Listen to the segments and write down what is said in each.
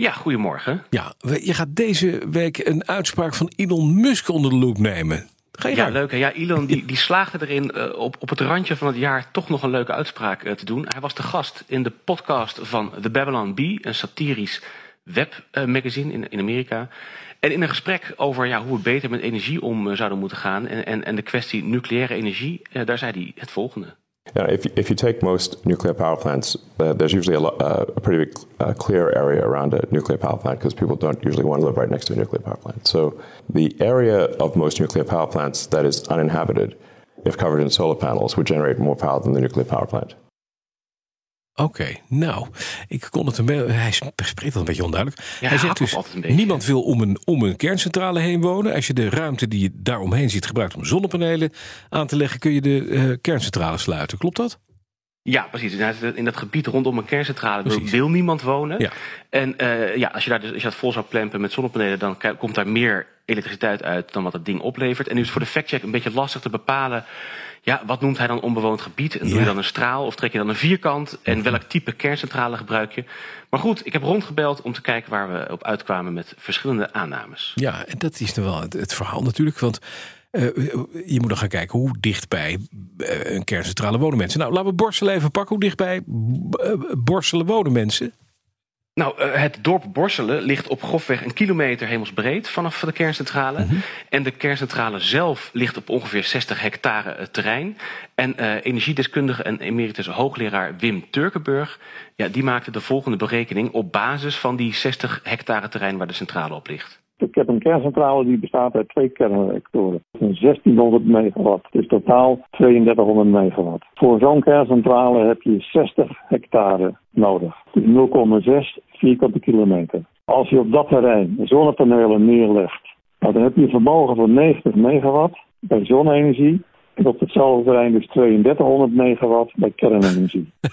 Ja, goedemorgen. Ja, je gaat deze week een uitspraak van Elon Musk onder de loep nemen. Ga je Ja, gang. leuk. hè? Ja, Elon die, die slaagde erin eh, op, op het randje van het jaar toch nog een leuke uitspraak eh, te doen. Hij was de gast in de podcast van The Babylon Bee, een satirisch webmagazine in, in Amerika. En in een gesprek over ja, hoe we beter met energie om eh, zouden moeten gaan en, en, en de kwestie nucleaire energie, daar zei hij het volgende. Yeah, if, you- if you take most nuclear power plants, uh, there's usually a, lo- uh, a pretty big, uh, clear area around a nuclear power plant because people don't usually want to live right next to a nuclear power plant. So the area of most nuclear power plants that is uninhabited, if covered in solar panels, would generate more power than the nuclear power plant. Oké, nou, ik kon het een beetje. Hij spreekt wel een beetje onduidelijk. hij hij zegt dus: niemand wil om een, om een kerncentrale heen wonen. Als je de ruimte die je daaromheen ziet gebruikt om zonnepanelen aan te leggen, kun je de eh, kerncentrale sluiten. Klopt dat? Ja, precies. In dat- gebied rondom een kerncentrale wil, Precies. wil niemand wonen. Ja. En eh, ja, als je, daar dus, als je dat vol zou plempen met zonnepanelen, dan komt daar meer elektriciteit uit dan wat het ding oplevert. En nu is het voor de factcheck een beetje lastig te bepalen. Ja, wat noemt hij dan onbewoond gebied? En doe je dan een straal of trek je dan een vierkant? En welk type kerncentrale gebruik je? Maar goed, ik heb rondgebeld om te kijken waar we op uitkwamen met verschillende aannames. Ja, en dat is dan wel het, het verhaal natuurlijk. Want eh, je moet dan gaan kijken hoe dichtbij eh, een kerncentrale wonen mensen. Nou, laten we Borselen even pakken. Hoe dichtbij eh, Borselen wonen mensen? Nou, eh, het dorp Borselen ligt op grofweg een kilometer hemelsbreed vanaf de kerncentrale. En de kerncentrale zelf ligt op ongeveer 60 hectare eh, terrein. En eh, energiedeskundige en emeritus hoogleraar Wim Turkenburg... Ja, die maakte de volgende berekening op basis van die 60 hectare terrein waar de centrale op ligt. Ik heb een kerncentrale die bestaat uit twee kernreactoren. Een 1600 megawatt, dus totaal 3200 megawatt. Voor zo'n kerncentrale heb je 60 hectare nodig. Dus 0,6 vierkante kilometer. Als je op dat terrein zonnepanelen neerlegt, nou, dan heb je een vermogen van 90 megawatt bij zonne-energie. En op hetzelfde terrein dus 3200 megawatt bij kernenergie.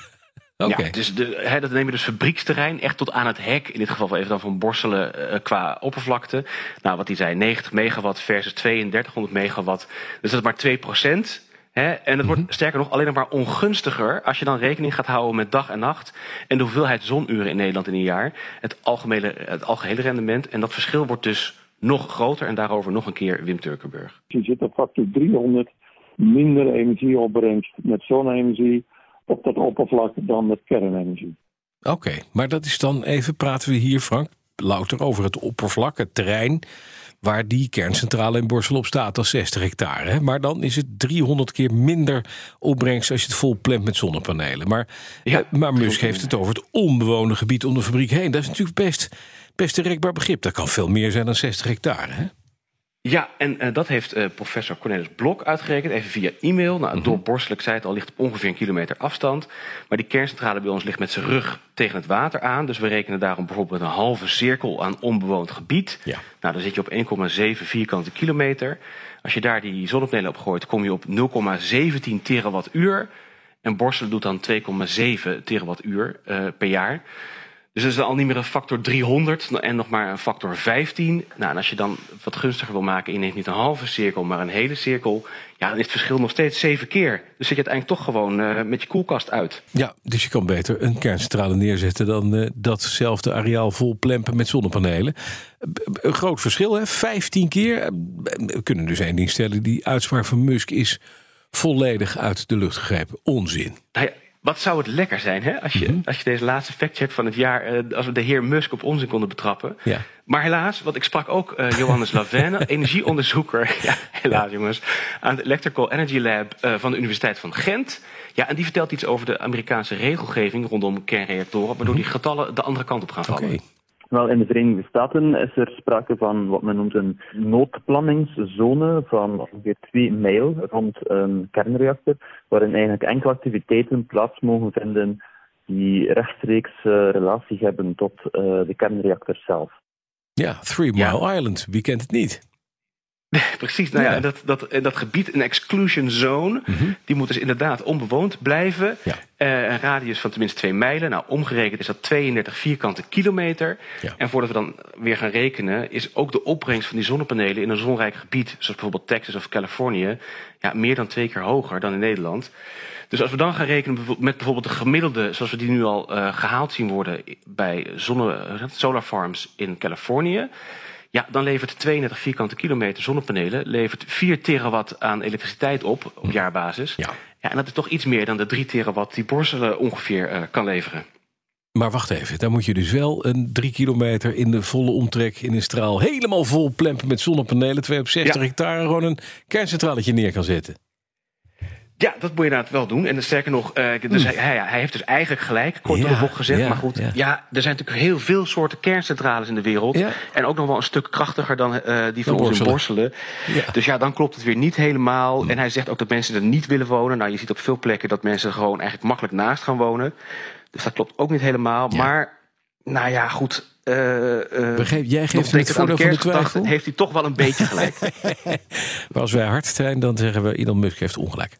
Oké. Ja, dus de, dat neem je dus fabrieksterrein echt tot aan het hek. In dit geval even dan van Borselen eh, qua oppervlakte. Nou, wat hij zei, 90 megawatt versus 3200 megawatt. Dus dat is maar 2 procent. Hè? En het wordt sterker nog alleen nog maar ongunstiger als je dan rekening gaat houden met dag en nacht en de hoeveelheid zonuren in Nederland in een jaar. Het algemene, het algehele rendement. En dat verschil wordt dus nog groter. En daarover nog een keer Wim Turkenburg. Je zit op factor 300 minder energieopbrengst met zonne-energie op dat oppervlak dan met kernenergie. Oké, maar dat is dan even, praten we hier, Frank, louter over het oppervlak, het terrein waar die kerncentrale in Borsel op staat, dat is 60 hectare. Hè? Maar dan is het 300 keer minder opbrengst als je het vol plant met zonnepanelen. Maar, Ja, eh, maar Musk heeft het over het onbewoonde gebied om de fabriek heen. Dat is natuurlijk best, best een rekbaar begrip. Dat kan veel meer zijn dan 60 hectare. Hè? Ja, en eh, dat heeft eh, professor Cornelis Blok uitgerekend, even via e-mail. Nou, dorp Borselen, ik zei het al, ligt op ongeveer een kilometer afstand. Maar die kerncentrale bij ons ligt met zijn rug tegen het water aan. Dus we rekenen daarom bijvoorbeeld een halve cirkel aan onbewoond gebied. Ja. Nou, dan zit je op 1,7 vierkante kilometer. Als je daar die zonnepanelen op gooit, kom je op 0,17 terawattuur. En Borselen doet dan 2,7 terawattuur eh, per jaar. Dus dat is al niet meer een factor 300 en nog maar een factor 15. Nou, en als je dan wat gunstiger wil maken, en je neemt niet een halve cirkel, maar een hele cirkel. Ja, dan is het verschil nog steeds zeven keer. Dus zit je uiteindelijk toch gewoon eh, met je koelkast uit. Ja, dus je kan beter een kerncentrale neerzetten dan eh, datzelfde areaal vol plempen met zonnepanelen. Eh, Een groot verschil, hè? 15 keer. Eh, We kunnen dus één ding stellen: die uitspraak van Musk is volledig uit de lucht gegrepen. Onzin. Nou ja, wat zou het lekker zijn hè? Als, je, als je deze laatste factcheck van het jaar, eh, als we de heer Musk op onzin konden betrappen. Ja. Maar helaas, want ik sprak ook eh, Johannes Lavenne, energieonderzoeker, ja, helaas jongens, aan het Electrical Energy Lab eh, van de Universiteit van Gent. Ja, en die vertelt iets over de Amerikaanse regelgeving rondom kernreactoren, waardoor die getallen de andere kant op gaan vallen. Wel, in de Verenigde Staten is er sprake van wat men noemt een noodplanningszone van ongeveer 2 mijl rond een kernreactor, waarin eigenlijk enkele activiteiten plaats mogen vinden die rechtstreeks eh, relatie hebben tot eh, de kernreactor zelf. Ja, Three Mile Island. Wie kent het niet? Precies, nou ja, Ja. Dat, dat, en dat gebied, een exclusion zone, die moet dus inderdaad onbewoond blijven. Ja. Eh, een radius van tenminste twee mijlen. Nou, omgerekend is dat 32 vierkante kilometer. Ja. En voordat we dan weer gaan rekenen, is ook de opbrengst van die zonnepanelen in een zonrijk gebied, zoals bijvoorbeeld Texas of Californië, ja, meer dan twee keer hoger dan in Nederland. Dus als we dan gaan rekenen met bijvoorbeeld de gemiddelde, zoals we die nu al eh, gehaald zien worden bij zonne, solar farms in Californië. Ja, dan levert 32 vierkante kilometer zonnepanelen levert 4 terawatt aan elektriciteit op op jaarbasis. Ja. Ja, en dat is toch iets meer dan de 3 terawatt die Borselen ongeveer eh, kan leveren. Maar wacht even, dan moet je dus wel een drie kilometer in de volle omtrek in een straal helemaal vol plempen met zonnepanelen, 2 op 60 Ja. hectare, gewoon een kerncentraletje neer kan zetten. Ja, dat moet je inderdaad wel doen. En sterker nog, eh, dus hij, hij, hij heeft dus eigenlijk gelijk, kort door de bocht gezegd. ja, maar goed, ja. ja. er zijn natuurlijk heel veel soorten kerncentrales in de wereld. Ja. En ook nog wel een stuk krachtiger dan eh, die van ons in Borselen. Dus ja, dan klopt het weer niet helemaal. En hij zegt ook dat mensen er niet willen wonen. Nou, je ziet op veel plekken dat mensen er gewoon eigenlijk makkelijk naast gaan wonen. Dus dat klopt ook niet helemaal. Maar, nou ja, goed. Begreep- jij geeft hem het voordeel van de twijfel? Heeft hij toch wel een beetje gelijk. Maar als wij hard zijn, dan zeggen we Elon Musk heeft ongelijk.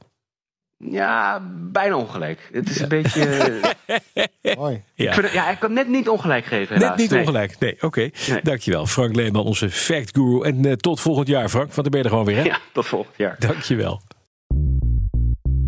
Ja, bijna ongelijk. Het is een beetje... Mooi. Ja. Ik vind het- ja, ik kan net niet ongelijk geven. Net helaas. niet Nee. ongelijk. Nee, oké. Nee. Dankjewel. Frank Leeman, onze fact guru. En eh, tot volgend jaar, Frank. Want dan ben je er gewoon weer, hè? Ja, tot volgend jaar. Dankjewel.